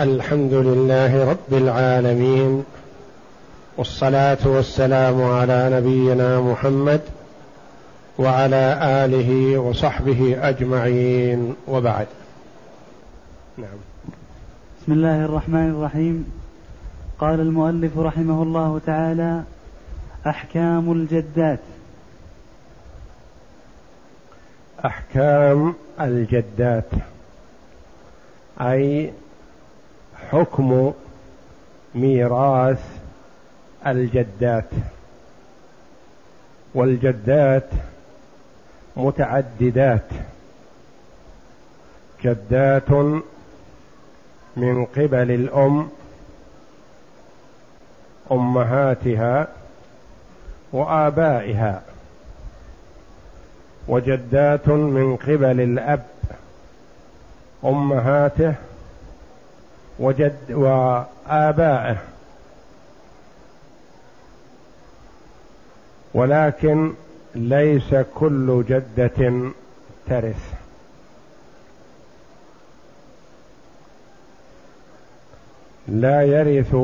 الحمد لله رب العالمين والصلاة والسلام على نبينا محمد وعلى آله وصحبه أجمعين وبعد. نعم. بسم الله الرحمن الرحيم. قال المؤلف رحمه الله تعالى أحكام الجدات. أحكام الجدات. أي حكم ميراث الجدات. والجدات متعددات. جدات من قبل الأم أمهاتها وآبائها. وجدات من قبل الأب أمهاته وجد وآبائه. ولكن ليس كل جدة ترث. لا يرث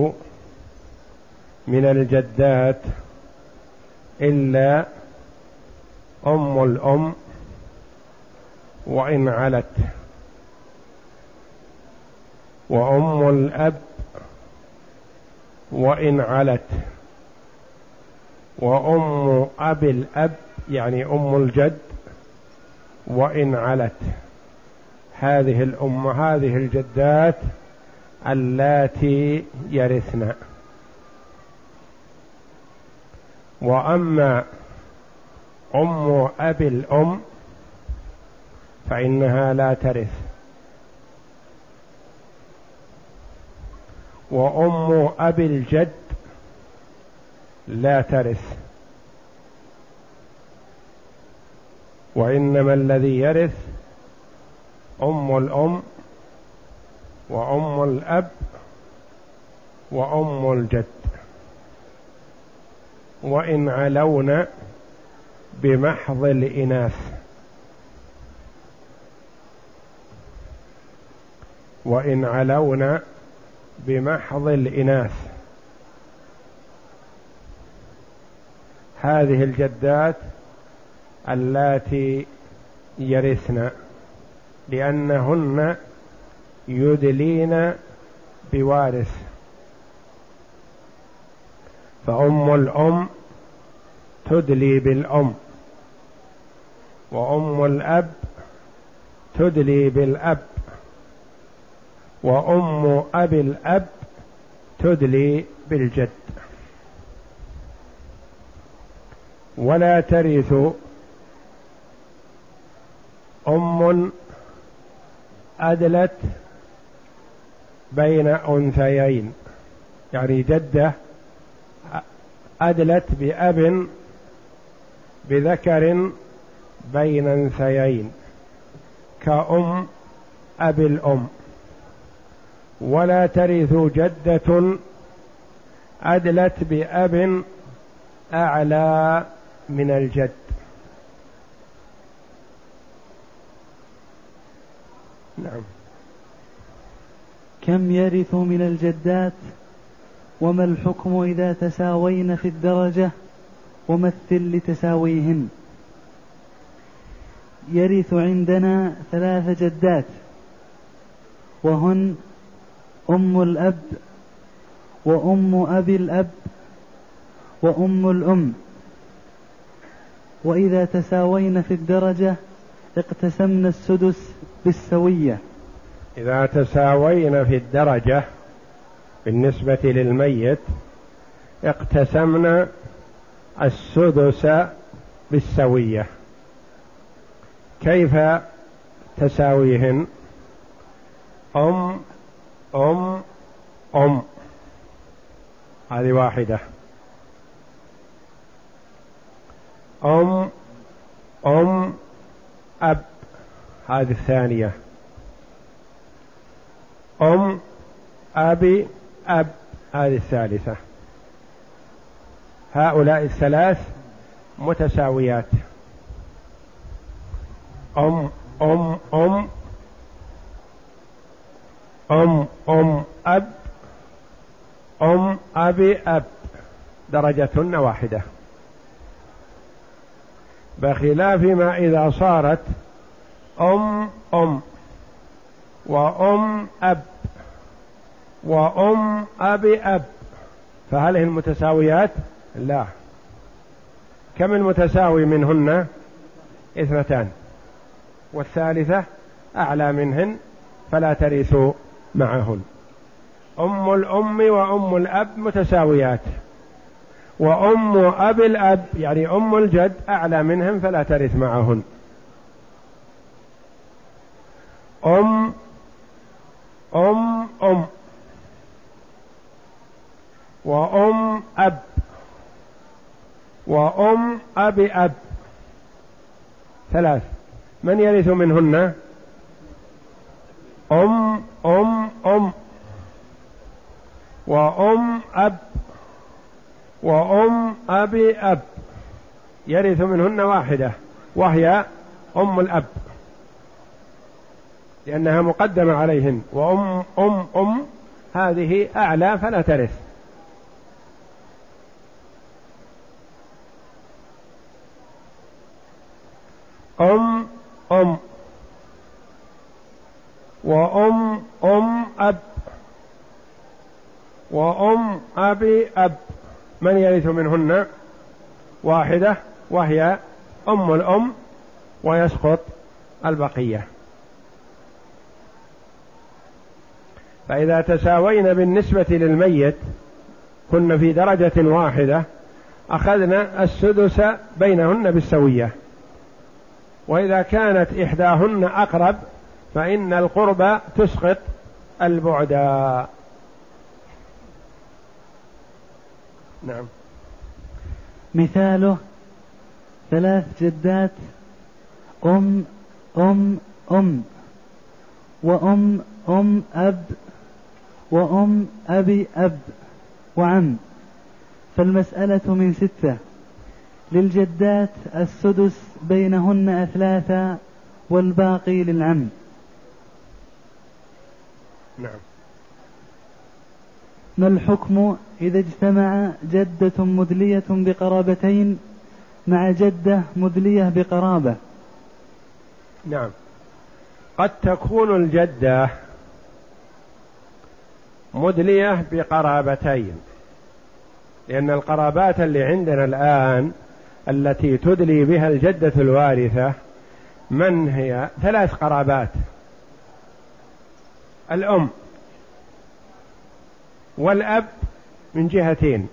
من الجدات إلا أم الأم وإن علت. وأم الأب وإن علت. وأم أبي الأب يعني أم الجد وإن علت. هذه الأم هذه الجدات اللاتي يرثن. وأما أم أبي الأم فإنها لا ترث. وأم أبي الجد لا ترث. وإنما الذي يرث أم الأم وأم الأب وأم الجد. وإن علون بمحض الإناث. وإن علون بمحض الإناث. هذه الجدات اللاتي يرثن لأنهن يدلين بوارث. فأم الأم تدلي بالأم وأم الأب تدلي بالأب. وأم أبي الأب تدلي بالجد. ولا ترث أم أدلت بين أنثيين. يعني جدة أدلت بأب بذكر بين أنثيين كأم أبي الأم. ولا ترث جدة أدلت بأب أعلى من الجد. نعم. كم يرث من الجدات؟ وما الحكم إذا تساوين في الدرجة؟ ومثل لتساويهن؟ يرث عندنا ثلاث جدات. وهن أم الأب وأم أبي الأب وأم الأم. وإذا تساوين في الدرجة اقتسمن السدس بالسوية. إذا تساوين في الدرجة بالنسبة للميت اقتسمن السدس بالسوية. كيف تساويهن؟ أم أم أم. هذه واحدة. أم أم أب. هذه الثانية. أم أبي أب. هذه الثالثة. هؤلاء الثلاث متساويات. أم أم أم. أم أم أب أم أبي أب. درجتهن واحدة. بخلاف ما إذا صارت أم أم وأم أب وأم أبي أب. فهل هي المتساويات؟ لا. كم المتساوي منهن؟ اثنتان. والثالثة أعلى منهن فلا ترث معهن. أم الأم وأم الأب متساويات. وأم أب الأب يعني أم الجد أعلى منهم فلا ترث معهن. أم أم أم. وأم أب. وأم أب أب. ثلاث. من يرث منهن؟ أم أم أم. وأم أب. وأم أبي أب. يرث منهن واحدة وهي أم الأب. لأنها مقدمة عليهن. وأم أم أم. هذه أعلى فلا ترث. أم أم. وأم أم أب. وأم أبي أب. من يرث منهن؟ واحدة وهي أم الأم ويسقط البقية. فإذا تساوين بالنسبة للميت كن في درجة واحدة أخذنا السدس بينهن بالسوية. وإذا كانت إحداهن أقرب فإن القرب تسقط البعدا نعم. مثاله ثلاث جدات أم أم أم وأم أم أب وأم أبي أب وعم. فالمسألة من ستة للجدات السدس بينهن أثلاثا والباقي للعم. نعم. ما الحكم إذا اجتمع جدة مدلية بقرابتين مع جدة مدلية بقرابة؟ نعم. قد تكون الجدة مدلية بقرابتين لأن القرابات اللي عندنا الآن التي تدلي بها الجدة الوارثة من هي؟ ثلاث قرابات. الأم والأب من جهتين.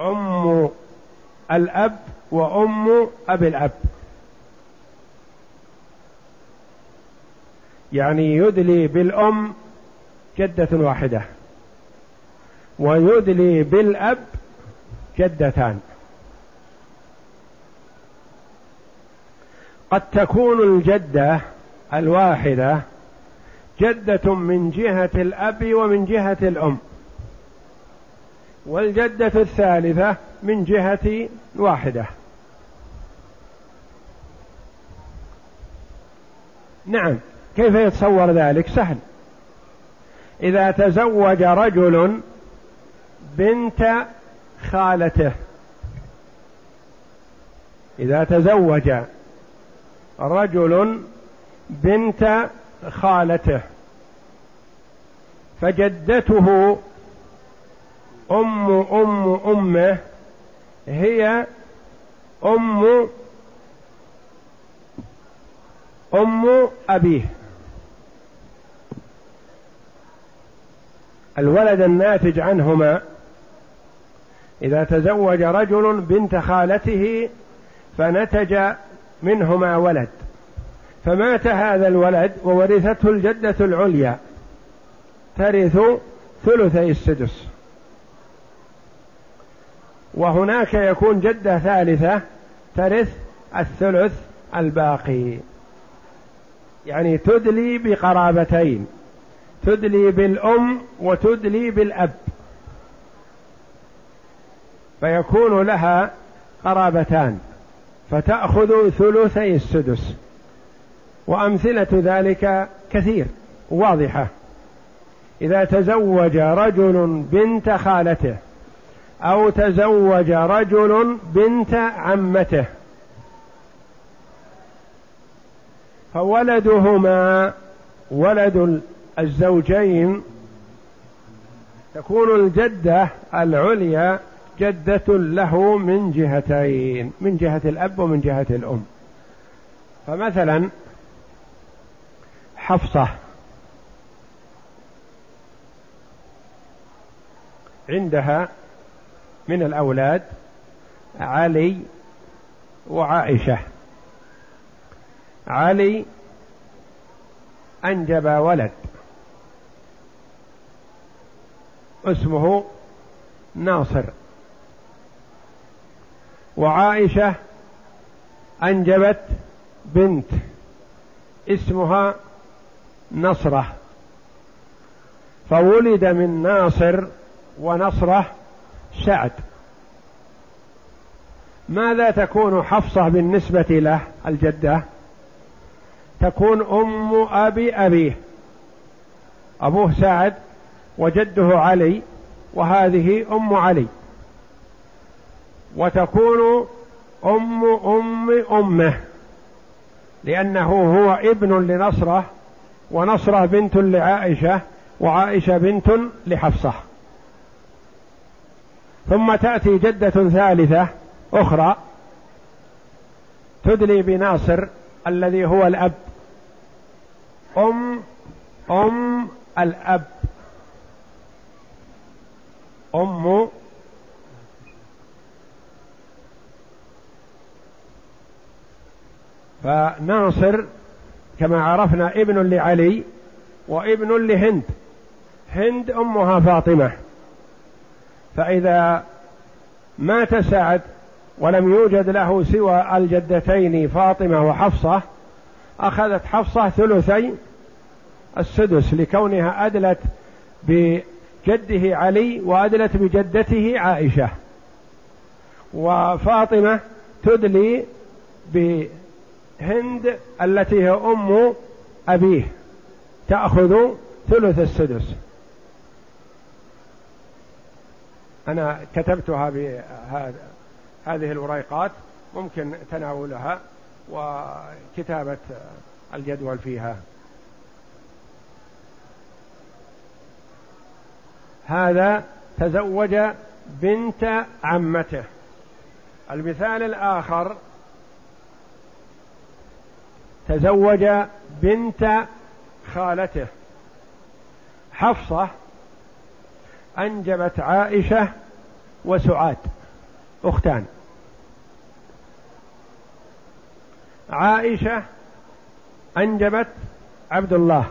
أم الأب وأم أبي الأب. يعني يدلي بالأم جدة واحدة ويدلي بالأب جدتان. قد تكون الجدة الواحدة جدة من جهة الأب ومن جهة الأم والجدة الثالثة من جهة واحدة. نعم كيف يتصور ذلك؟ سهل. إذا تزوج رجل بنت خالته إذا تزوج رجل بنت خالته فجدته أم أم أمه هي أم أم أبيه. الولد الناتج عنهما إذا تزوج رجل بنت خالته فنتج منهما ولد. فمات هذا الولد وورثته الجدة العليا. ترث ثلثي السدس. وهناك يكون جدة ثالثة ترث الثلث الباقي. يعني تدلي بقرابتين. تدلي بالأم وتدلي بالأب. فيكون لها قرابتان. فتأخذ ثلثي السدس. وأمثلة ذلك كثير واضحة. إذا تزوج رجل بنت خالته أو تزوج رجل بنت عمته فولدهما ولد الزوجين تكون الجدة العليا جدة له من جهتين من جهة الأب ومن جهة الأم. فمثلا حفصة. عندها من الأولاد علي وعائشة. علي أنجب ولد. اسمه ناصر. وعائشة أنجبت بنت. اسمها نصرة. فولد من ناصر ونصرة سعد ماذا تكون حفصة بالنسبة له الجدة؟ تكون أم أبي أبيه. أبوه سعد وجده علي وهذه أم علي. وتكون أم أم أمه لأنه هو ابن لنصرة ونصرة بنت لعائشة وعائشة بنت لحفصة. ثم تأتي جدة ثالثة أخرى تدلي بناصر الذي هو الأب. أم أم الأب. أم. فناصر كما عرفنا ابن لعلي وابن لهند. هند أمها فاطمة. فإذا مات سعد ولم يوجد له سوى الجدتين فاطمة وحفصة أخذت حفصة ثلثي السدس لكونها أدلت بجده علي وأدلت بجدته عائشة. وفاطمة تدلي هند التي هي أم أبيه تأخذ ثلث السدس. أنا كتبتها بهذه الوريقات ممكن تناولها وكتابة الجدول فيها. هذا تزوج بنت عمته. المثال الآخر تزوج بنت خالته. حفصة أنجبت عائشة وسعاد أختان. عائشة أنجبت عبد الله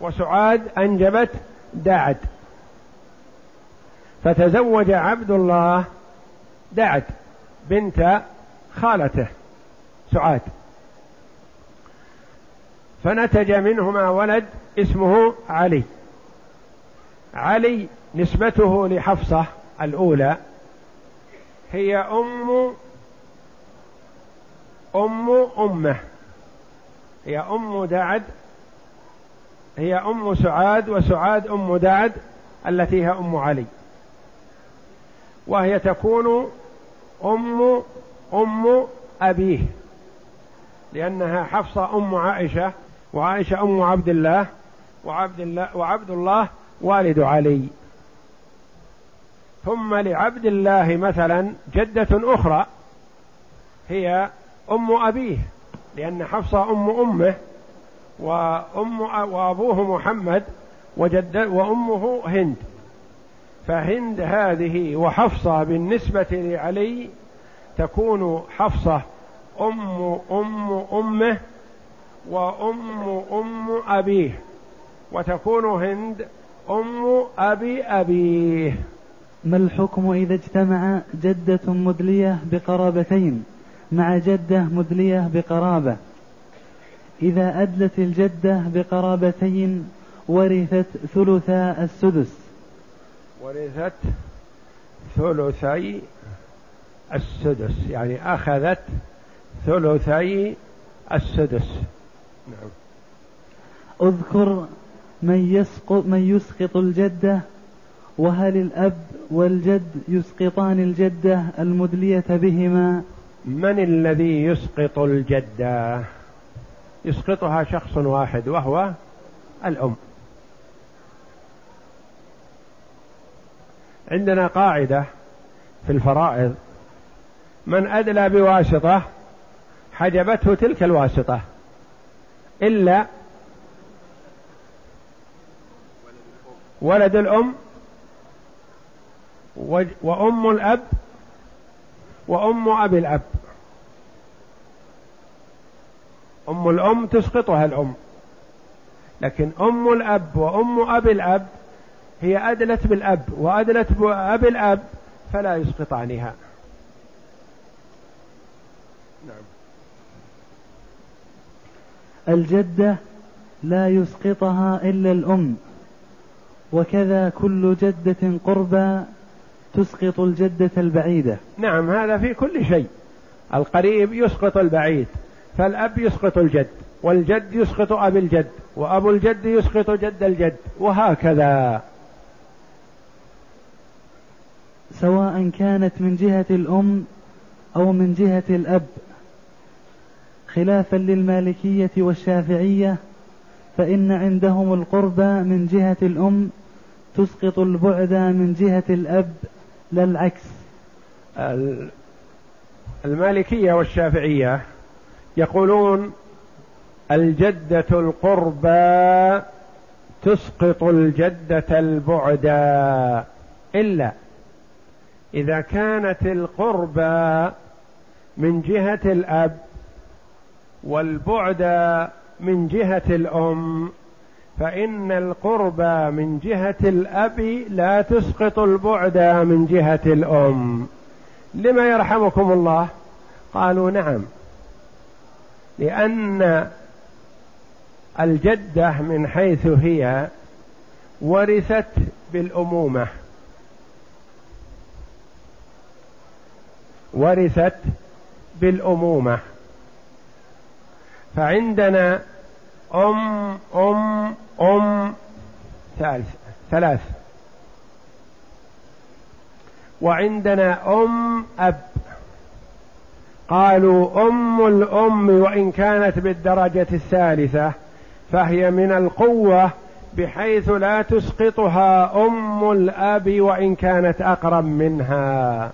وسعاد أنجبت دعد فتزوج عبد الله دعد بنت خالته. سعاد. فنتج منهما ولد اسمه علي. علي نسبته لحفصة الأولى. هي أم أم أمه. هي أم دعد. هي أم سعاد وسعاد أم دعد التي هي أم علي. وهي تكون أم أم أبيه. لأنها حفصة أم عائشة وعائشة أم عبد الله وعبد الله وعبد الله والد علي. ثم لعبد الله مثلا جدة أخرى هي أم أبيه لأن حفصة أم أمه وأم وأبوه محمد وجد وأمه هند. فهند هذه وحفصة بالنسبة لعلي تكون حفصة أم أم أمه وأم أم أبيه وتكون هند أم أبي أبيه. ما الحكم إذا اجتمع جدة مدلية بقرابتين مع جدة مدلية بقرابة؟ إذا أدلت الجدة بقرابتين ورثت ثلثا السدس. ورثت ثلثي السدس يعني أخذت ثلثي السدس. نعم. اذكر من يسقط من يسقط الجدة وهل الأب والجد يسقطان الجدة المدلية بهما؟ من الذي يسقط الجدة؟ يسقطها شخص واحد وهو الأم. عندنا قاعدة في الفرائض. من أدلى بواسطة حجبته تلك الواسطة. إلا ولد الأم وأم الأب وأم أبي الأب. أم الأم تسقطها الأم. لكن أم الأب وأم أبي الأب هي أدلت بالأب وأدلت بأبي الأب فلا يسقطانها. الجدة لا يسقطها إلا الأم. وكذا كل جدة قربى تسقط الجدة البعيدة. نعم هذا في كل شيء. القريب يسقط البعيد فالأب يسقط الجد والجد يسقط أبي الجد وأبو الجد يسقط جد الجد وهكذا. سواء كانت من جهة الأم أو من جهة الأب. خلافا للمالكية والشافعية فإن عندهم القربى من جهة الأم تسقط البعد من جهة الأب لا العكس. المالكية والشافعية يقولون الجدة القربى تسقط الجدة البعدى إلا إذا كانت القربى من جهة الأب والبعد من جهة الأم فإن القربى من جهة الأب لا تسقط البعد من جهة الأم. لما يرحمكم الله؟ قالوا نعم لأن الجدة من حيث هي ورثت بالأمومة. ورثت بالأمومة. فعندنا أم أم أم ثالث ثلاث. وعندنا أم أب. قالوا أم الأم وإن كانت بالدرجة الثالثة فهي من القوة بحيث لا تسقطها أم الأب وإن كانت أقرب منها.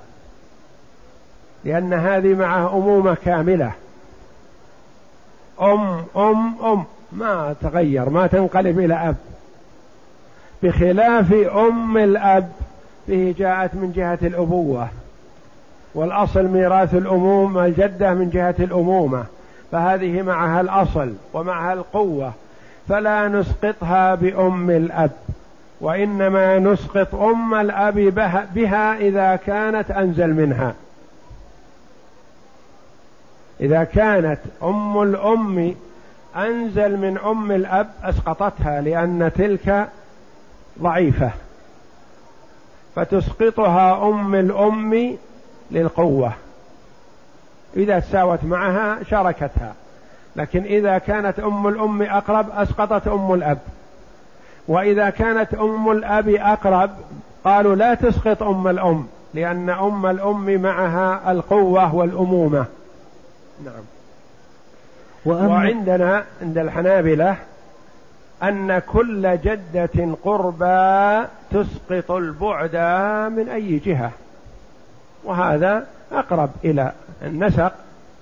لأن هذه معها أمومة كاملة. أم أم أم. ما تغير ما تنقلب إلى أب. بخلاف أم الأب به جاءت من جهة الأبوة. والأصل ميراث الأموم الجدة من جهة الأمومة. فهذه معها الأصل ومعها القوة. فلا نسقطها بأم الأب. وإنما نسقط أم الأب بها إذا كانت أنزل منها. إذا كانت أم الأم أنزل من أم الأب أسقطتها لأن تلك ضعيفة. فتسقطها أم الأم للقوة. إذا تساوت معها شاركتها. لكن إذا كانت أم الأم أقرب أسقطت أم الأب. وإذا كانت أم الأب أقرب قالوا لا تسقط أم الأم لأن أم الأم معها القوة والأمومة. نعم. وعندنا عند الحنابلة أن كل جدة قربى تسقط البعد من أي جهة. وهذا أقرب إلى النسق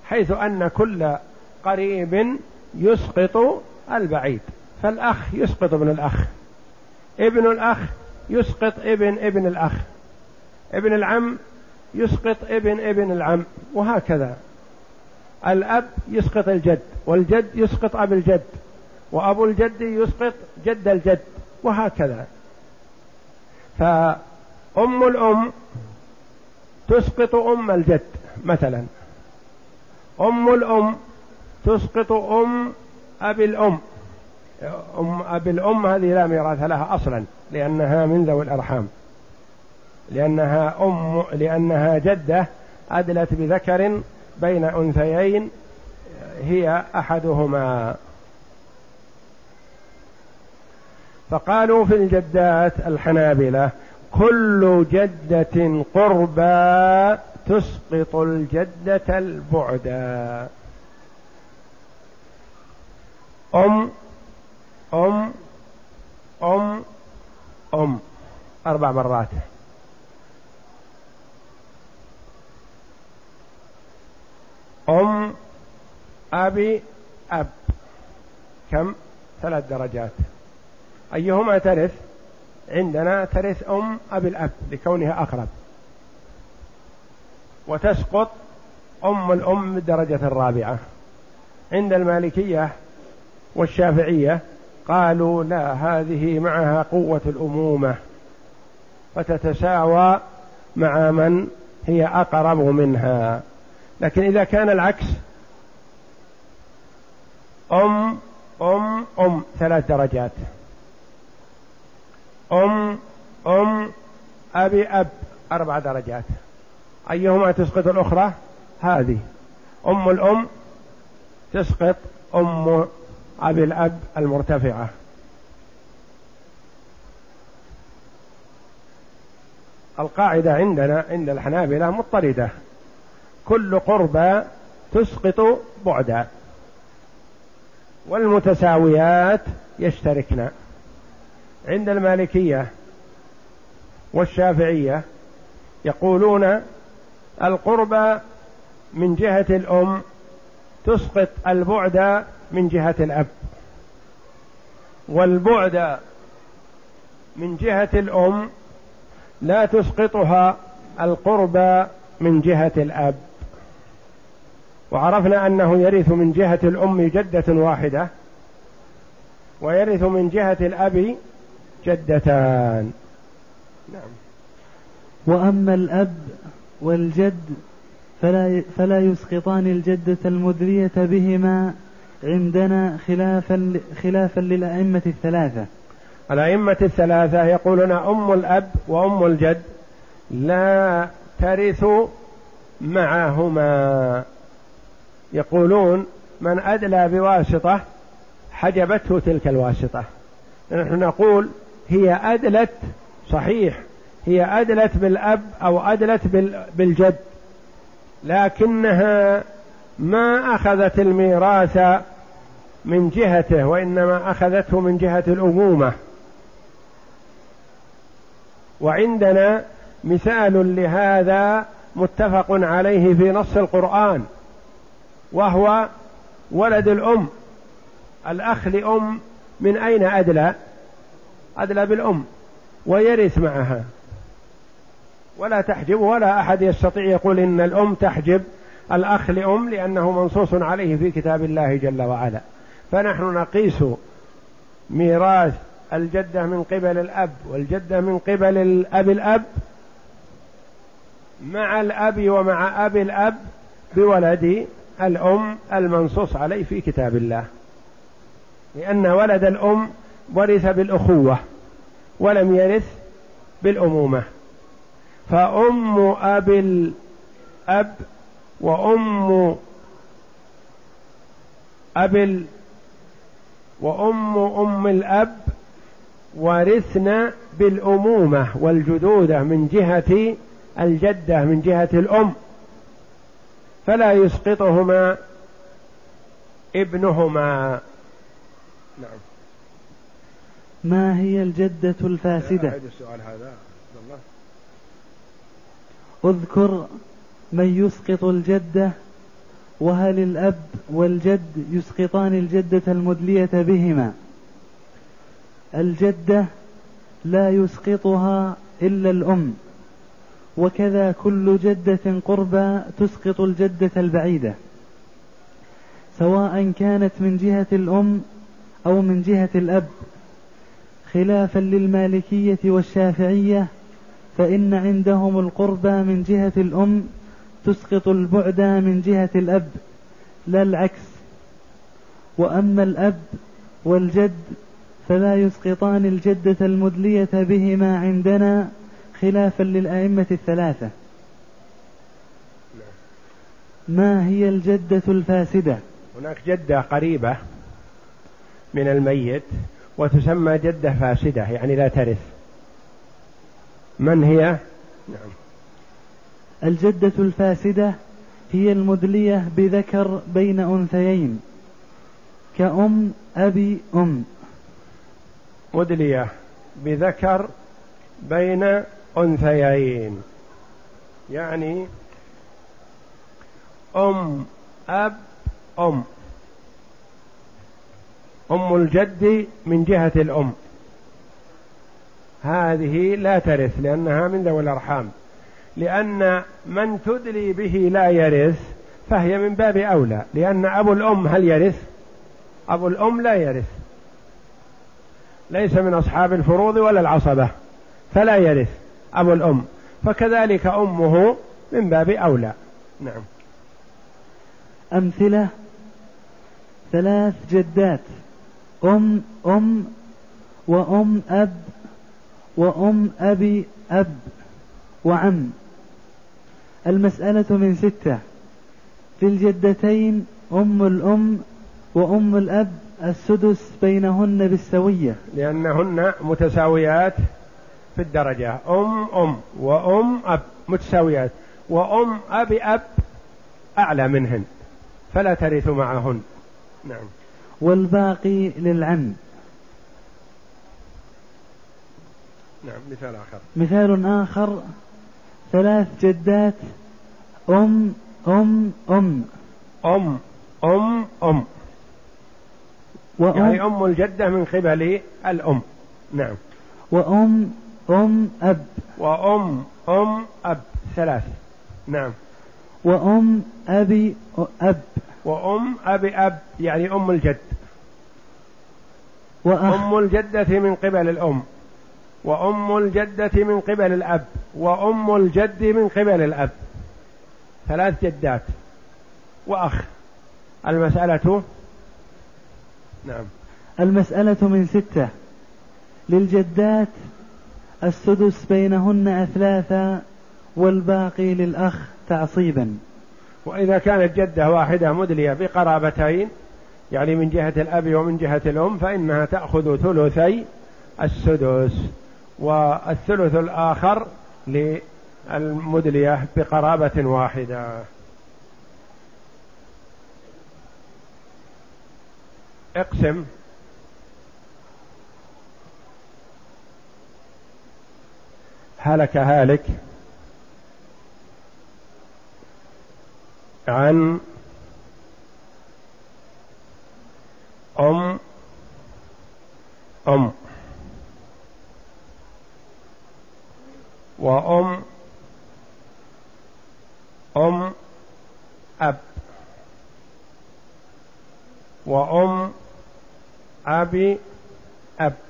حيث أن كل قريب يسقط البعيد. فالأخ يسقط ابن الأخ. ابن الأخ يسقط ابن ابن الأخ. ابن العم يسقط ابن ابن العم. وهكذا. الأب يسقط الجد والجد يسقط أب الجد وأبو الجد يسقط جد الجد وهكذا. فأم الأم تسقط أم الجد مثلا. أم الأم تسقط أم أبي الأم. أم أبي الأم هذه لا ميراث لها أصلا لأنها من ذوي الأرحام. لأنها أم لأنها جدة أدلت بذكر بين أنثيين هي أحدهما. فقالوا في الجدات الحنابلة كل جدة قربى تسقط الجدة البعدا أم أم أم أم. أربع مرات أم أبي أب. كم؟ ثلاث درجات. أيهما ترث؟ عندنا ترث أم أبي الأب لكونها أقرب. وتسقط أم الأم بالدرجة الرابعة. عند المالكية والشافعية قالوا لا هذه معها قوة الأمومة. فتتساوى مع من هي أقرب منها. لكن إذا كان العكس أم أم أم ثلاث درجات. أم أم أبي أب أربع درجات. أيهما تسقط الأخرى؟ هذه. أم الأم تسقط أم أبي الأب المرتفعة. القاعدة عندنا عند الحنابلة مضطردة. كل قربى تسقط بعدا. والمتساويات يشتركن عند المالكية والشافعية يقولون القربى من جهة الأم تسقط البعد من جهة الأب. والبعد من جهة الأم لا تسقطها القربى من جهة الأب. وعرفنا أنه يرث من جهة الأم جدة واحدة ويرث من جهة الأب جدتان. نعم. وأما الأب والجد فلا فلا يسقطان الجدة المدرية بهما عندنا خلافا خلافا للأئمة الثلاثة. الأئمة الثلاثة يقولون أم الأب وأم الجد لا ترث معهما. يقولون من أدلى بواسطة حجبته تلك الواسطة. نحن نقول هي أدلت صحيح هي أدلت بالأب أو أدلت بالجد لكنها ما أخذت الميراث من جهته وإنما أخذته من جهة الأمومة. وعندنا مثال لهذا متفق عليه في نص القرآن. وهو ولد الأم. الأخ لأم من أين أدلى؟ أدلى بالأم ويرث معها. ولا تحجب ولا أحد يستطيع يقول إن الأم تحجب الأخ لأم لأنه منصوص عليه في كتاب الله جل وعلا. فنحن نقيس ميراث الجدة من قبل الأب والجدة من قبل الأب الأب مع الأب ومع أب الأب بولد الأم المنصوص عليه في كتاب الله. لأن ولد الأم ورث بالأخوة ولم يرث بالأمومة. فأم أب الأب وأم أب وأم أم الأب ورثن بالأمومة والجدودة من جهة الجدة من جهة الأم. فلا يسقطهما ابنهما. نعم. ما هي الجدة الفاسدة؟ السؤال هذا. اذكر من يسقط الجدة وهل الأب والجد يسقطان الجدة المدلية بهما؟ الجدة لا يسقطها إلا الأم. وكذا كل جدة قربى تسقط الجدة البعيدة سواء كانت من جهة الأم أو من جهة الأب. خلافا للمالكية والشافعية فإن عندهم القربى من جهة الأم تسقط البعد من جهة الأب لا العكس. وأما الأب والجد فلا يسقطان الجدة المدلية بهما عندنا خلافا للأئمة الثلاثة. ما هي الجدة الفاسدة؟ هناك جدة قريبة من الميت وتسمى جدة فاسدة يعني لا ترث. من هي؟ نعم. الجدة الفاسدة هي المدلية بذكر بين أنثيين كأم أبي أم. مدلية بذكر بين أنثيين. يعني أم أب أم. أم الجد من جهة الأم. هذه لا ترث لأنها من ذوي الأرحام. لأن من تدلي به لا يرث فهي من باب أولى. لأن أبو الأم هل يرث؟ أبو الأم لا يرث. ليس من أصحاب الفروض ولا العصبة فلا يرث. أبو الأم. فكذلك أمه من باب أولى. نعم. أمثلة ثلاث جدات. أم أم وأم أب وأم أبي أب وعم. المسألة من ستة. في الجدتين أم الأم وأم الأب السدس بينهن بالسوية. لأنهن متساويات في الدرجة. أم أم وأم أب متساويات. وأم أب أب أعلى منهن. فلا ترث معهن. نعم. والباقي للعم. نعم مثال آخر. مثال آخر. ثلاث جدات. أم أم أم. أم أم أم. وأم. يعني أم الجدة من قبل الأم. نعم. وأم أم أب. وأم أم أب. ثلاث. نعم. وأم أبي أب. وأم أبي أب يعني أم الجد. وأخ أم الجدة من قبل الأم. وأم الجدة من قبل الأب. وأم الجد من قبل الأب. ثلاث جدات. وأخ. المسألة؟ نعم. المسألة من ستة. للجدات السدس بينهن أثلاثا والباقي للأخ تعصيبا. وإذا كانت جدة واحدة مدلية بقرابتين يعني من جهة الأب ومن جهة الأم فإنها تأخذ ثلثي السدس. والثلث الآخر للمدلية بقرابة واحدة. اقسم. هلك هالك عن أم أم وأم أم أب وأم أبي أب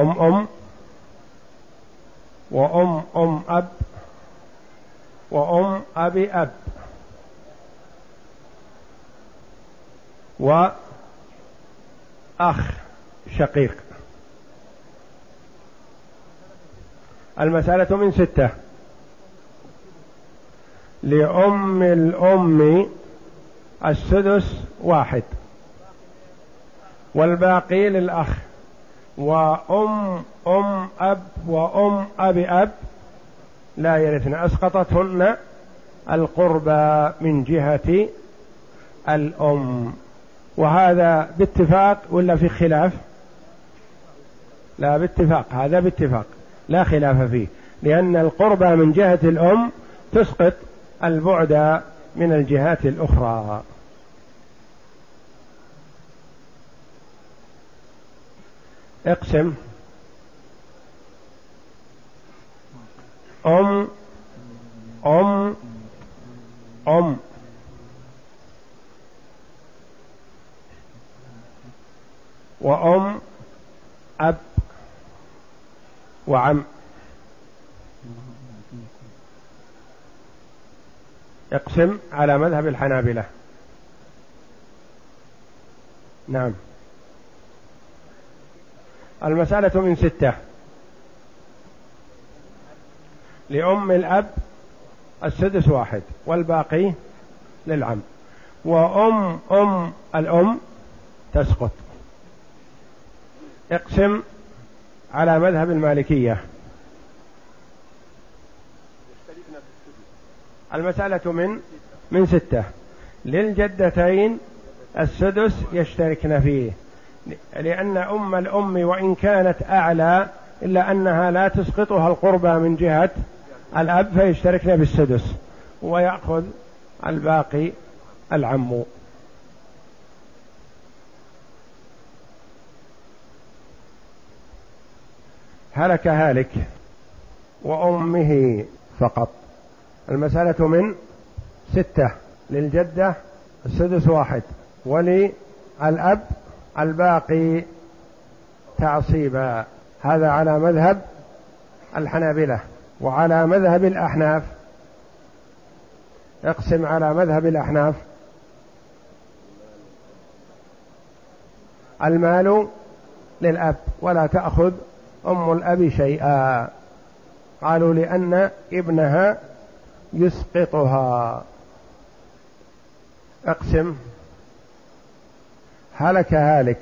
أم أم وأم أم أب وأم أبي أب وأخ شقيق. المسألة من ستة. لأم الأم السدس واحد والباقي للأخ. وأم أم أب وأم أب أب لا يرثن أسقطتهن القربى من جهة الأم. وهذا باتفاق ولا في خلاف؟ لا باتفاق هذا باتفاق لا خلاف فيه لأن القربى من جهة الأم تسقط البعد من الجهات الأخرى. اقسم. أم أم أم. وأم أب. وعم. اقسم على مذهب الحنابلة. نعم. المسألة من ستة. لأم الأب السدس واحد والباقي للعم. وأم أم الأم تسقط. اقسم على مذهب المالكية. المسألة من من ستة. للجدتين السدس يشتركن فيه. لأن أم الأم وإن كانت أعلى إلا أنها لا تسقطها القربى من جهة الأب فيشتركن بالسدس ويأخذ الباقي العم. هلك هالك وأمه فقط. المسألة من ستة للجدة السدس واحد وللأب الباقي تعصيبا. هذا على مذهب الحنابلة وعلى مذهب الأحناف. اقسم على مذهب الأحناف. المال للأب ولا تأخذ أم الأب شيئا. قالوا لأن ابنها يسقطها. اقسم هلك هالك.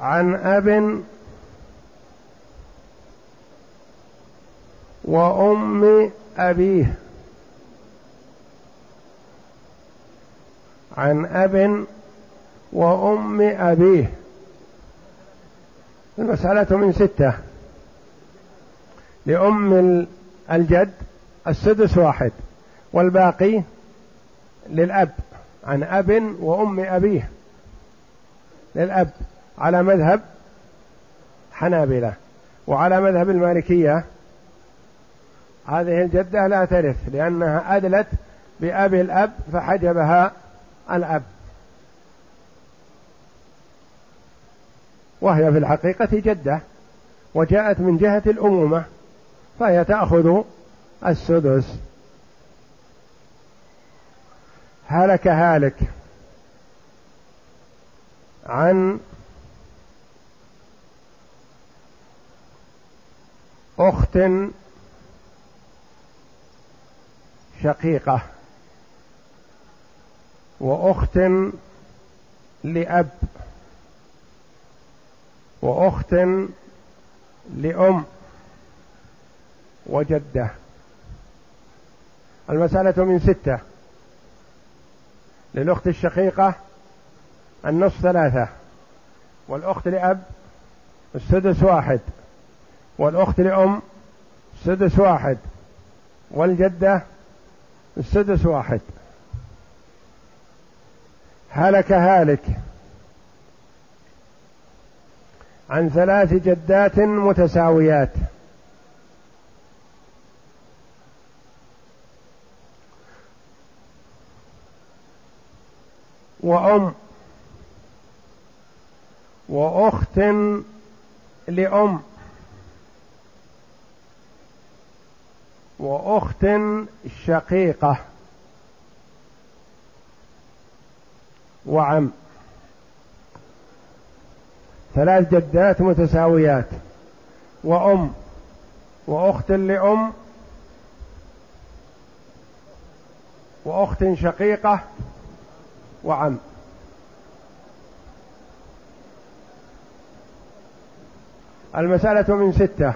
عن أب وأم أبيه. عن أب وأم أبيه. المسألة من ستة. لأم الجد السدس واحد والباقي للأب. عن أب وأم أبيه. للأب على مذهب حنابلة وعلى مذهب المالكية. هذه الجدة لا ترث لأنها أدلت بأبي الأب فحجبها الأب. وهي في الحقيقة جدة وجاءت من جهة الأمومة فهي تأخذ السدس. هلك هالك عن أخت شقيقة وأخت لأب وأخت لأم وجدة. المسألة من ستة. للأخت الشقيقة النصف ثلاثة والأخت لأب السدس واحد والأخت لأم السدس واحد والجدة السدس واحد. هلك هالك عن ثلاث جدات متساويات. وأم وأخت لأم وأخت شقيقة وعم. ثلاث جدات متساويات. وأم وأخت لأم وأخت شقيقة وعم. المسألة من ستة.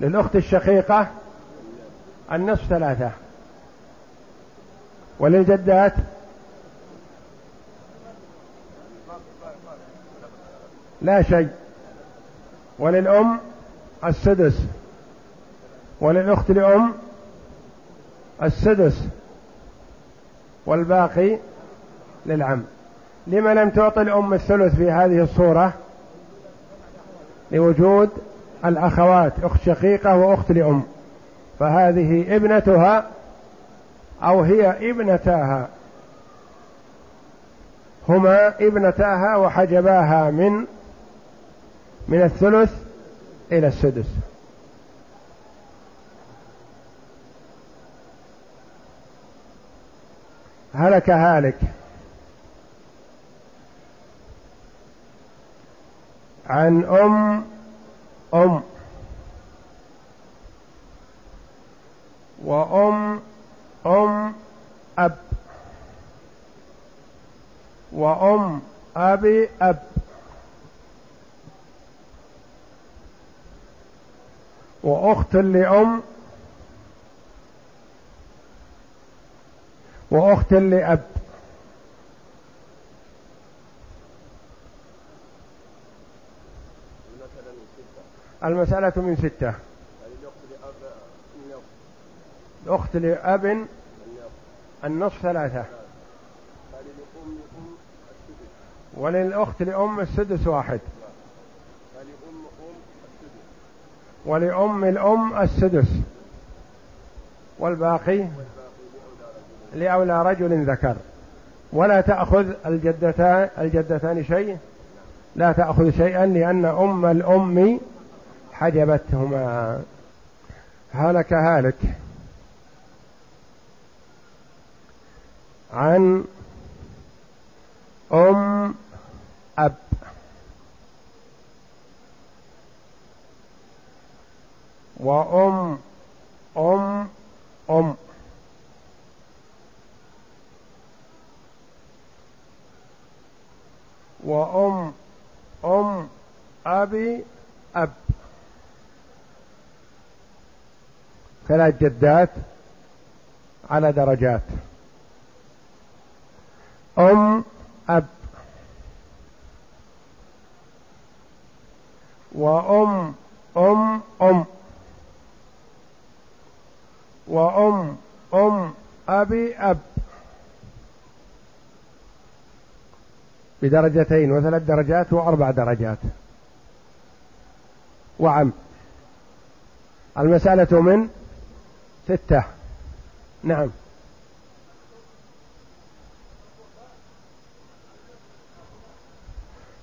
للأخت الشقيقة النصف ثلاثة. وللجدات لا شيء. وللأم السدس. وللأخت لأم السدس. والباقي للعم. لما لم تعطي الأم الثلث في هذه الصورة لوجود الأخوات أخت شقيقة وأخت لأم. فهذه ابنتها أو هي ابنتاها. هما ابنتاها وحجباها من من الثلث إلى السدس. هلك هالك. عن أم أم. وأم أم أب. وأم أبي أب. وأخت لأم وأخت لأب. المسألة من ستة. الأخت لأب. النصف ثلاثة. وللأخت لأم السدس واحد. ولأم الأم السدس. والباقي؟ لأولى رجل ذكر. ولا تأخذ الجدتان الجدتان شيء. لا تأخذ شيئا لأن أم الأم حجبتهما. هلك هالك. عن أم أب. وأم أم أم. وأم أم أبي أب. ثلاث جدات على درجات. أم أب. وأم أم أم. وأم أم أبي أب. بدرجتين وثلاث درجات وأربع درجات. وعم. المسألة من ستة. نعم.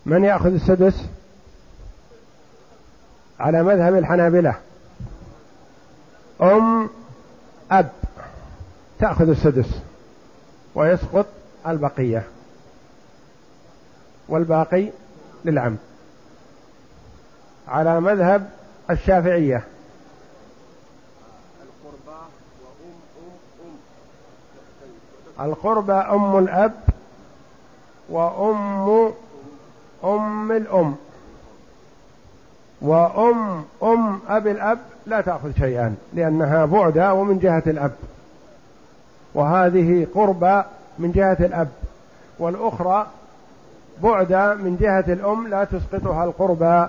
من يأخذ السدس؟ على مذهب الحنابلة. أم أب. تأخذ السدس. ويسقط البقية. والباقي للعم. على مذهب الشافعية. القربى أم الأب وأم أم الأم. وأم أم أبي الأب لا تأخذ شيئا لأنها بعدة ومن جهة الأب. وهذه قربى من جهة الأب. والأخرى بعدة من جهة الأم لا تسقطها القربى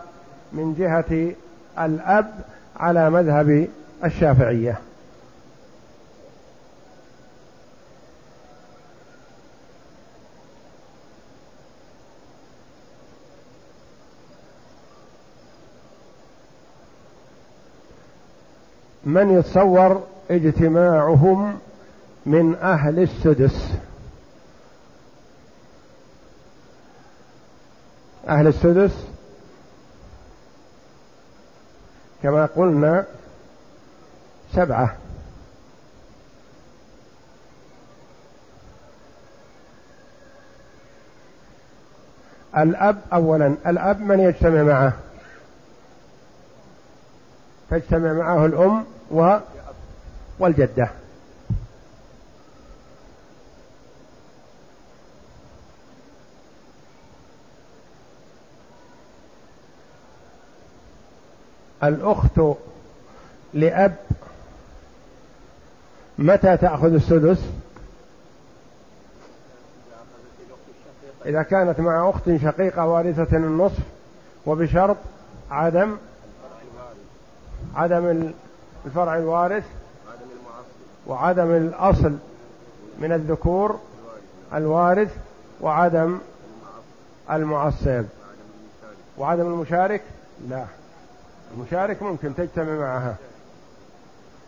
من جهة الأب على مذهب الشافعية. من يتصور اجتماعهم من أهل السدس؟ أهل السدس كما قلنا سبعة. الأب أولا الأب من يجتمع معه؟ تجتمع معه الأم و والجدة. الأخت لأب متى تأخذ السدس؟ إذا كانت مع أخت شقيقة وارثة النصف وبشرط عدم عدم الفرع الوارث وعدم الأصل من الذكور الوارث وعدم المعصب. وعدم المشارك؟ لا. المشارك ممكن تجتمع معها.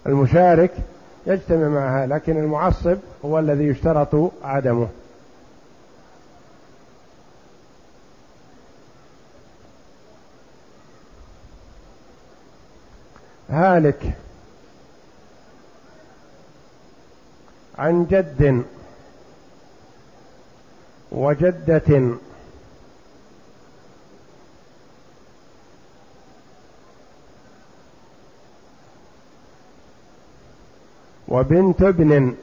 المشارك يجتمع معها لكن المعصب هو الذي يشترط عدمه. هالك عن جد وجدة وبنت ابن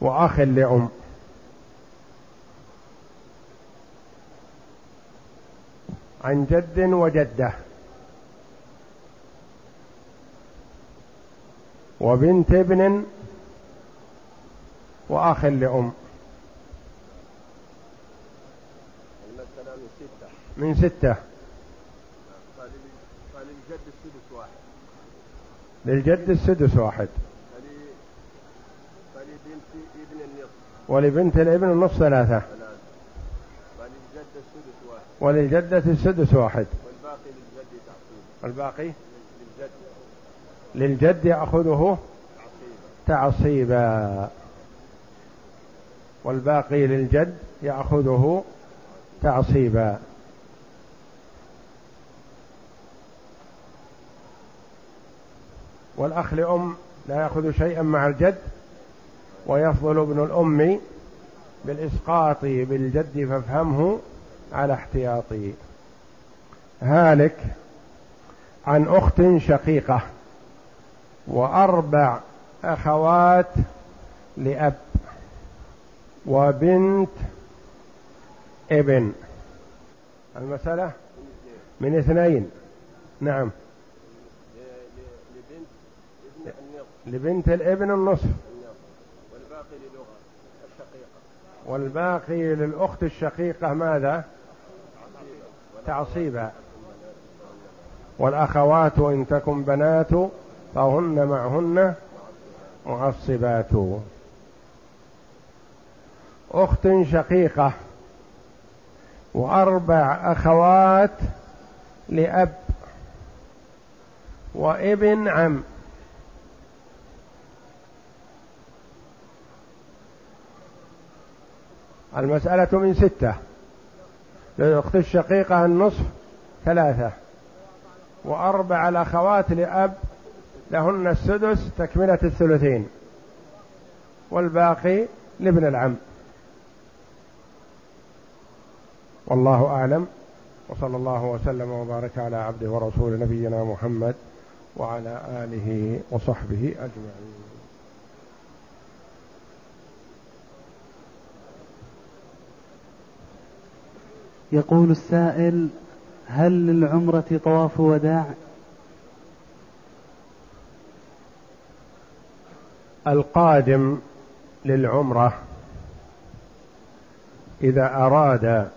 وأخ لأم. عن جد وجدة. وبنت ابن وأخ لأم. من ستة. فللجد السدس واحد. للجد السدس واحد. فلبنت ابن النصف. ولبنت الابن النصف ثلاثة. وللجدة السدس واحد. وللجدة السدس واحد. والباقي للجد تعصيب الباقي للجد. للجد يأخذه تعصيبا. والباقي للجد يأخذه تعصيبا. والأخ لأم لا يأخذ شيئا مع الجد ويفضل ابن الأم بالإسقاط بالجد فافهمه على احتياطي. هالك عن أخت شقيقة وأربع أخوات لأب وبنت ابن. المسألة من اثنين. نعم. لبنت الابن النصف. والباقي للأخت الشقيقة. والباقي للأخت الشقيقة ماذا؟ تعصيبا. والأخوات إن تكن بنات فهن معهن معصبات. أخت شقيقة. وأربع أخوات لأب. وابن عم. المسألة من ستة. للأخت الشقيقة النصف ثلاثة. وأربع الأخوات لأب لهن السدس تكملة الثلثين. والباقي لابن العم. والله أعلم. وصلى الله وسلم وبارك على عبده ورسول نبينا محمد وعلى آله وصحبه أجمعين. يقول السائل هل للعمرة طواف وداع؟ القادم للعمرة إذا أراد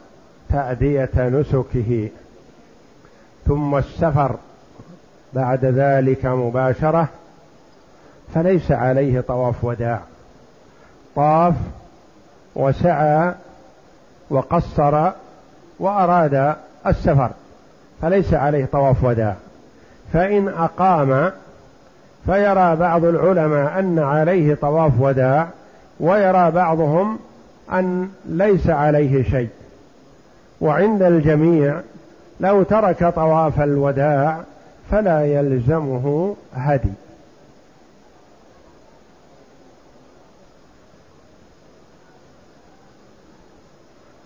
تأدية نسكه ثم السفر بعد ذلك مباشرة فليس عليه طواف وداع. طاف وسعى وقصر وأراد السفر فليس عليه طواف وداع. فإن أقام فيرى بعض العلماء أن عليه طواف وداع ويرى بعضهم أن ليس عليه شيء. وعند الجميع لو ترك طواف الوداع فلا يلزمه هدي.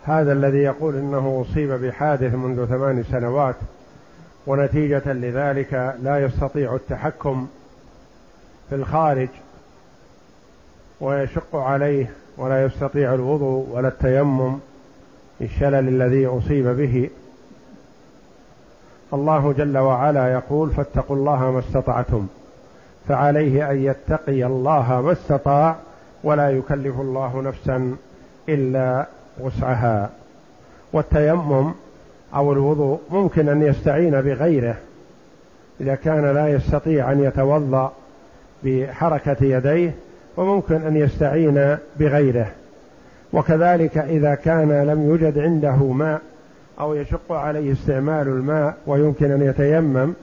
هذا الذي يقول إنه أصيب بحادث منذ ثمان سنوات ونتيجة لذلك لا يستطيع التحكم في الخارج ويشق عليه ولا يستطيع الوضوء ولا التيمم الشلل الذي أصيب به. الله جل وعلا يقول فاتقوا الله ما استطعتم فعليه أن يتقي الله ما استطاع ولا يكلف الله نفسا إلا وسعها. والتيمم أو الوضوء ممكن أن يستعين بغيره. إذا كان لا يستطيع أن يتوضأ بحركة يديه وممكن أن يستعين بغيره. وكذلك إذا كان لم يوجد عنده ماء أو يشق عليه استعمال الماء ويمكن أن يتيمم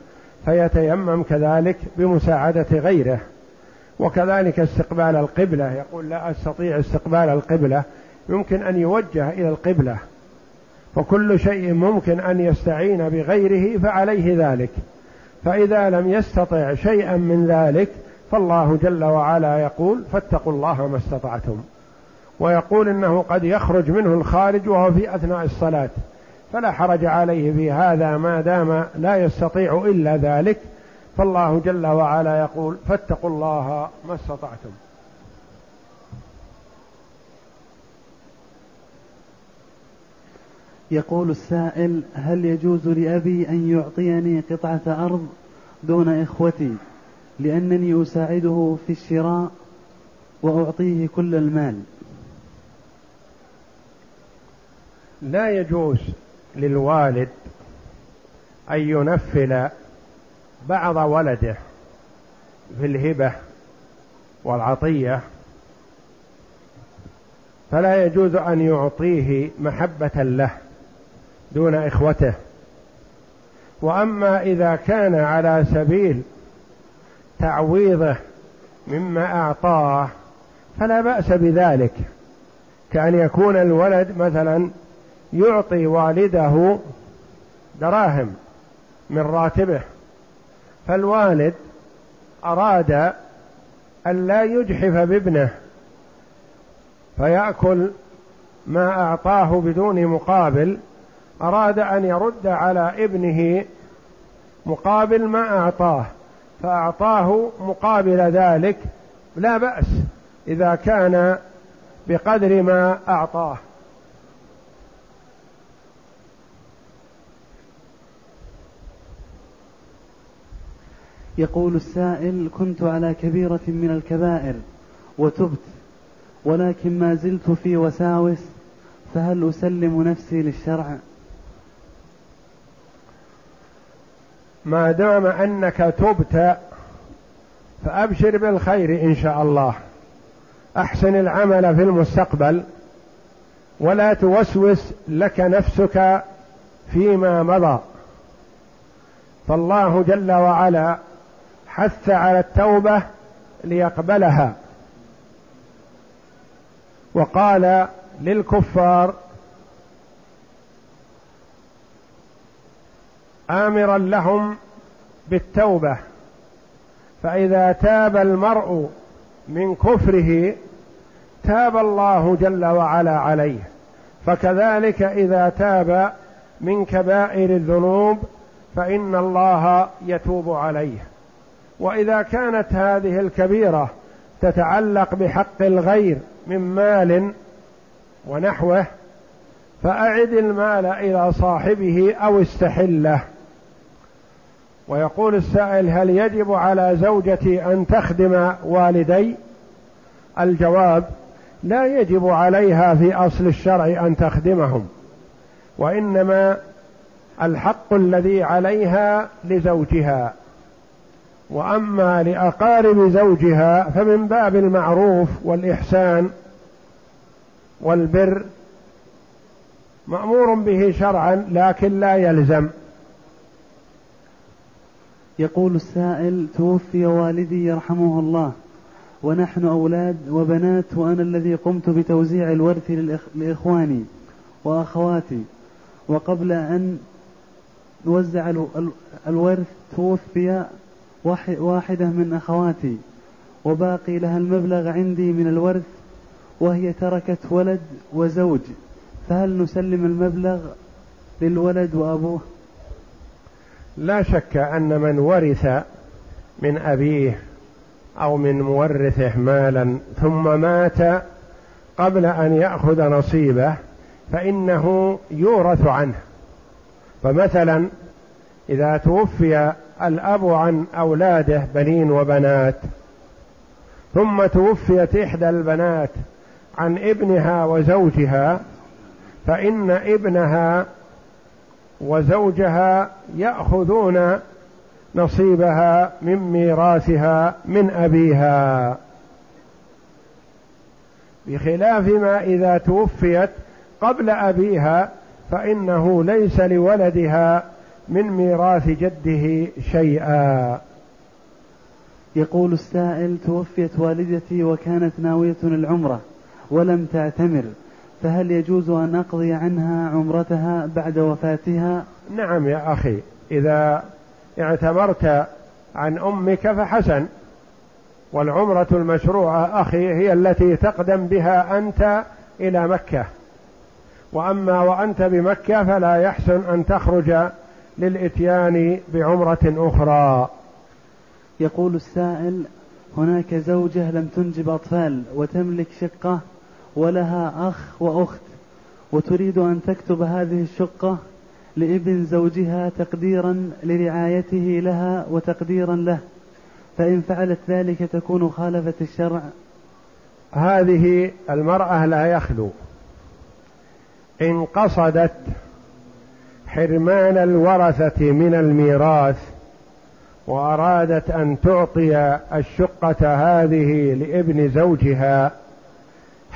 فيتيمم كذلك بمساعدة غيره. وكذلك استقبال القبلة. يقول لا أستطيع استقبال القبلة يمكن أن يوجه إلى القبلة فكل شيء ممكن أن يستعين بغيره فعليه ذلك. فإذا لم يستطع شيئا من ذلك فالله جل وعلا يقول فاتقوا الله ما استطعتم. ويقول إنه قد يخرج منه الخارج وهو في أثناء الصلاة فلا حرج عليه في هذا ما دام لا يستطيع إلا ذلك. فالله جل وعلا يقول فاتقوا الله ما استطعتم. يقول السائل هل يجوز لأبي أن يعطيني قطعة أرض دون إخوتي لأنني أساعده في الشراء وأعطيه كل المال؟ لا يجوز للوالد أن ينفل بعض ولده في الهبة والعطية فلا يجوز أن يعطيه محبة له. دون إخوته. وأما إذا كان على سبيل تعويضه مما أعطاه فلا بأس بذلك. كأن يكون الولد مثلا يعطي والده دراهم من راتبه فالوالد أراد أن لا يجحف بابنه فيأكل ما أعطاه بدون مقابل أراد أن يرد على ابنه مقابل ما أعطاه فأعطاه مقابل ذلك لا بأس إذا كان بقدر ما أعطاه. يقول السائل كنت على كبيرة من الكبائر وتبت ولكن ما زلت في وساوس فهل أسلم نفسي للشرع؟ ما دام أنك تبت فأبشر بالخير إن شاء الله. أحسن العمل في المستقبل. ولا توسوس لك نفسك فيما مضى. فالله جل وعلا حث على التوبة ليقبلها. وقال للكفار آمرا لهم بالتوبة. فإذا تاب المرء من كفره تاب الله جل وعلا عليه. فكذلك إذا تاب من كبائر الذنوب فإن الله يتوب عليه. وإذا كانت هذه الكبيرة تتعلق بحق الغير من مال ونحوه فأعد المال إلى صاحبه أو استحله. ويقول السائل هل يجب على زوجتي أن تخدم والدي؟ الجواب لا يجب عليها في أصل الشرع أن تخدمهم وإنما الحق الذي عليها لزوجها. وأما لأقارب زوجها فمن باب المعروف والإحسان والبر مأمور به شرعا لكن لا يلزم. يقول السائل توفي والدي يرحمه الله ونحن أولاد وبنات وأنا الذي قمت بتوزيع الورث لإخواني وأخواتي. وقبل أن نوزع الورث توفي واحدة من أخواتي وباقي لها المبلغ عندي من الورث وهي تركت ولد وزوج. فهل نسلم المبلغ للولد وأبوه؟ لا شك أن من ورث من أبيه أو من مورثه مالا ثم مات قبل أن يأخذ نصيبه فإنه يورث عنه. فمثلا إذا توفي الأب عن أولاده بنين وبنات ثم توفيت إحدى البنات عن ابنها وزوجها فإن ابنها وزوجها يأخذون نصيبها من ميراثها من أبيها. بخلاف ما إذا توفيت قبل أبيها فإنه ليس لولدها من ميراث جده شيئا. يقول السائل توفيت والدتي وكانت ناوية العمرة ولم تعتمر. فهل يجوز أن أقضي عنها عمرتها بعد وفاتها؟ نعم يا أخي إذا اعتمرت عن أمك فحسن والعمرة المشروعة أخي هي التي تقدم بها أنت إلى مكة. وأما وأنت بمكة فلا يحسن أن تخرج للإتيان بعمرة أخرى. يقول السائل هناك زوجة لم تنجب أطفال وتملك شقة ولها أخ وأخت وتريد أن تكتب هذه الشقة لابن زوجها تقديرا لرعايته لها وتقديرا له. فإن فعلت ذلك تكون خالفت الشرع. هذه المرأة لا يخلو. إن قصدت حرمان الورثة من الميراث وأرادت أن تعطي الشقة هذه لابن زوجها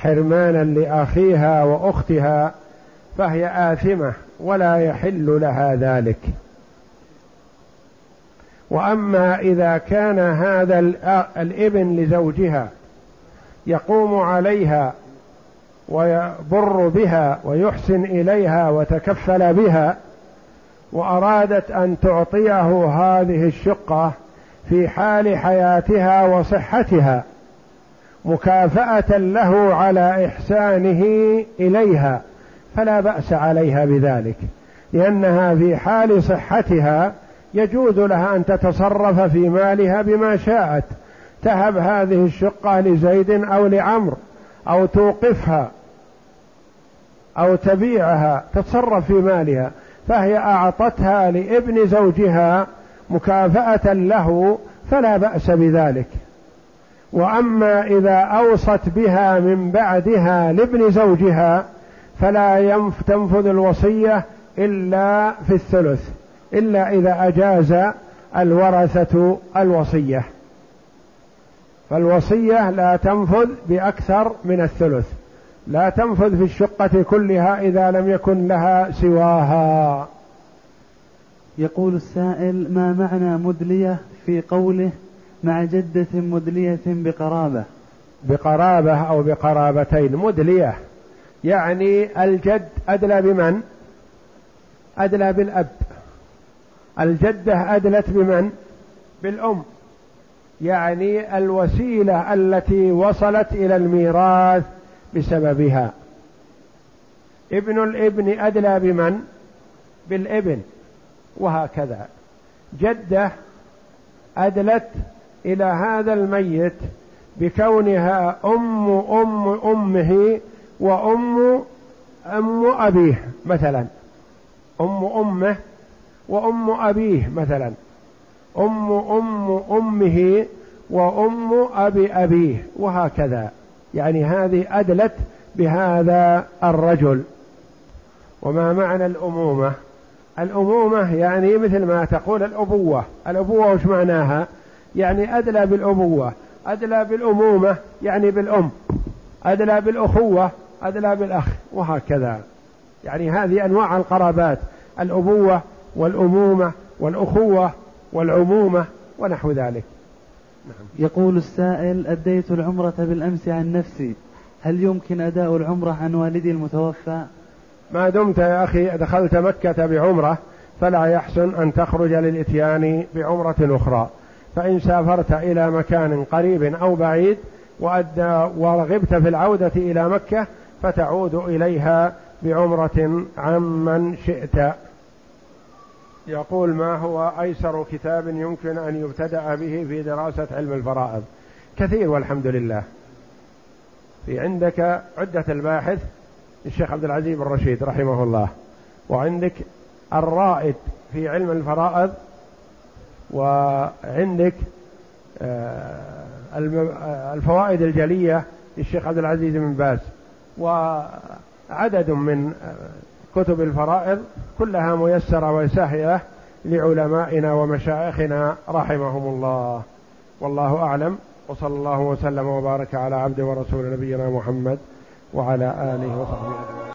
حرمانا لأخيها وأختها فهي آثمة ولا يحل لها ذلك. وأما إذا كان هذا الابن لزوجها يقوم عليها ويبر بها ويحسن إليها وتكفل بها وأرادت أن تعطيه هذه الشقة في حال حياتها وصحتها مكافأة له على إحسانه إليها فلا بأس عليها بذلك لأنها في حال صحتها يجوز لها أن تتصرف في مالها بما شاءت. تهب هذه الشقة لزيد أو لعمر أو توقفها أو تبيعها تتصرف في مالها فهي أعطتها لابن زوجها مكافأة له فلا بأس بذلك. وأما إذا أوصت بها من بعدها لابن زوجها فلا تنفذ الوصية إلا في الثلث إلا إذا أجاز الورثة الوصية. فالوصية لا تنفذ بأكثر من الثلث لا تنفذ في الشقة كلها إذا لم يكن لها سواها. يقول السائل ما معنى مدلية في قوله مع جدة مدلية بقرابة. بقرابة أو بقرابتين. مدلية يعني الجد أدلى بمن؟ أدلى بالأب. الجدة أدلت بمن؟ بالأم. يعني الوسيلة التي وصلت إلى الميراث بسببها. ابن الابن أدلى بمن؟ بالابن وهكذا. جدة أدلت إلى هذا الميت بكونها أم أم أمه وأم أم أبيه مثلا. أم أمه وأم أبيه مثلا. أم أم أمه وأم أبي أبيه وهكذا. يعني هذه أدلت بهذا الرجل. وما معنى الأمومة؟ الأمومة يعني مثل ما تقول الأبوة. الأبوة وش معناها؟ يعني أدلى بالأبوة أدلى بالأمومة يعني بالأم أدلى بالأخوة أدلى بالأخ وهكذا. يعني هذه أنواع القرابات الأبوة والأمومة والأخوة والعمومة ونحو ذلك. نعم. يقول السائل أديت العمرة بالأمس عن نفسي هل يمكن أداء العمرة عن والدي المتوفى؟ ما دمت يا أخي دخلت مكة بعمرة فلا يحسن أن تخرج للإتيان بعمرة أخرى. فإن سافرت إلى مكان قريب أو بعيد وأدى ورغبت في العودة إلى مكة فتعود إليها بعمرة عمن شئت. يقول ما هو أيسر كتاب يمكن أن يبتدأ به في دراسة علم الفرائض؟ كثير والحمد لله. في عندك عدة الباحث الشيخ عبد العزيز بن رشيد رحمه الله وعندك الرائد في علم الفرائض وعندك آه، الفوائد الجلية للشيخ عبد العزيز بن باز وعدد من كتب الفرائض كلها ميسرة وسهلة لعلمائنا ومشايخنا رحمهم الله. والله أعلم وصلى الله وسلم وبارك على عبد ورسول نبينا محمد وعلى آله وصحبه أجمعين.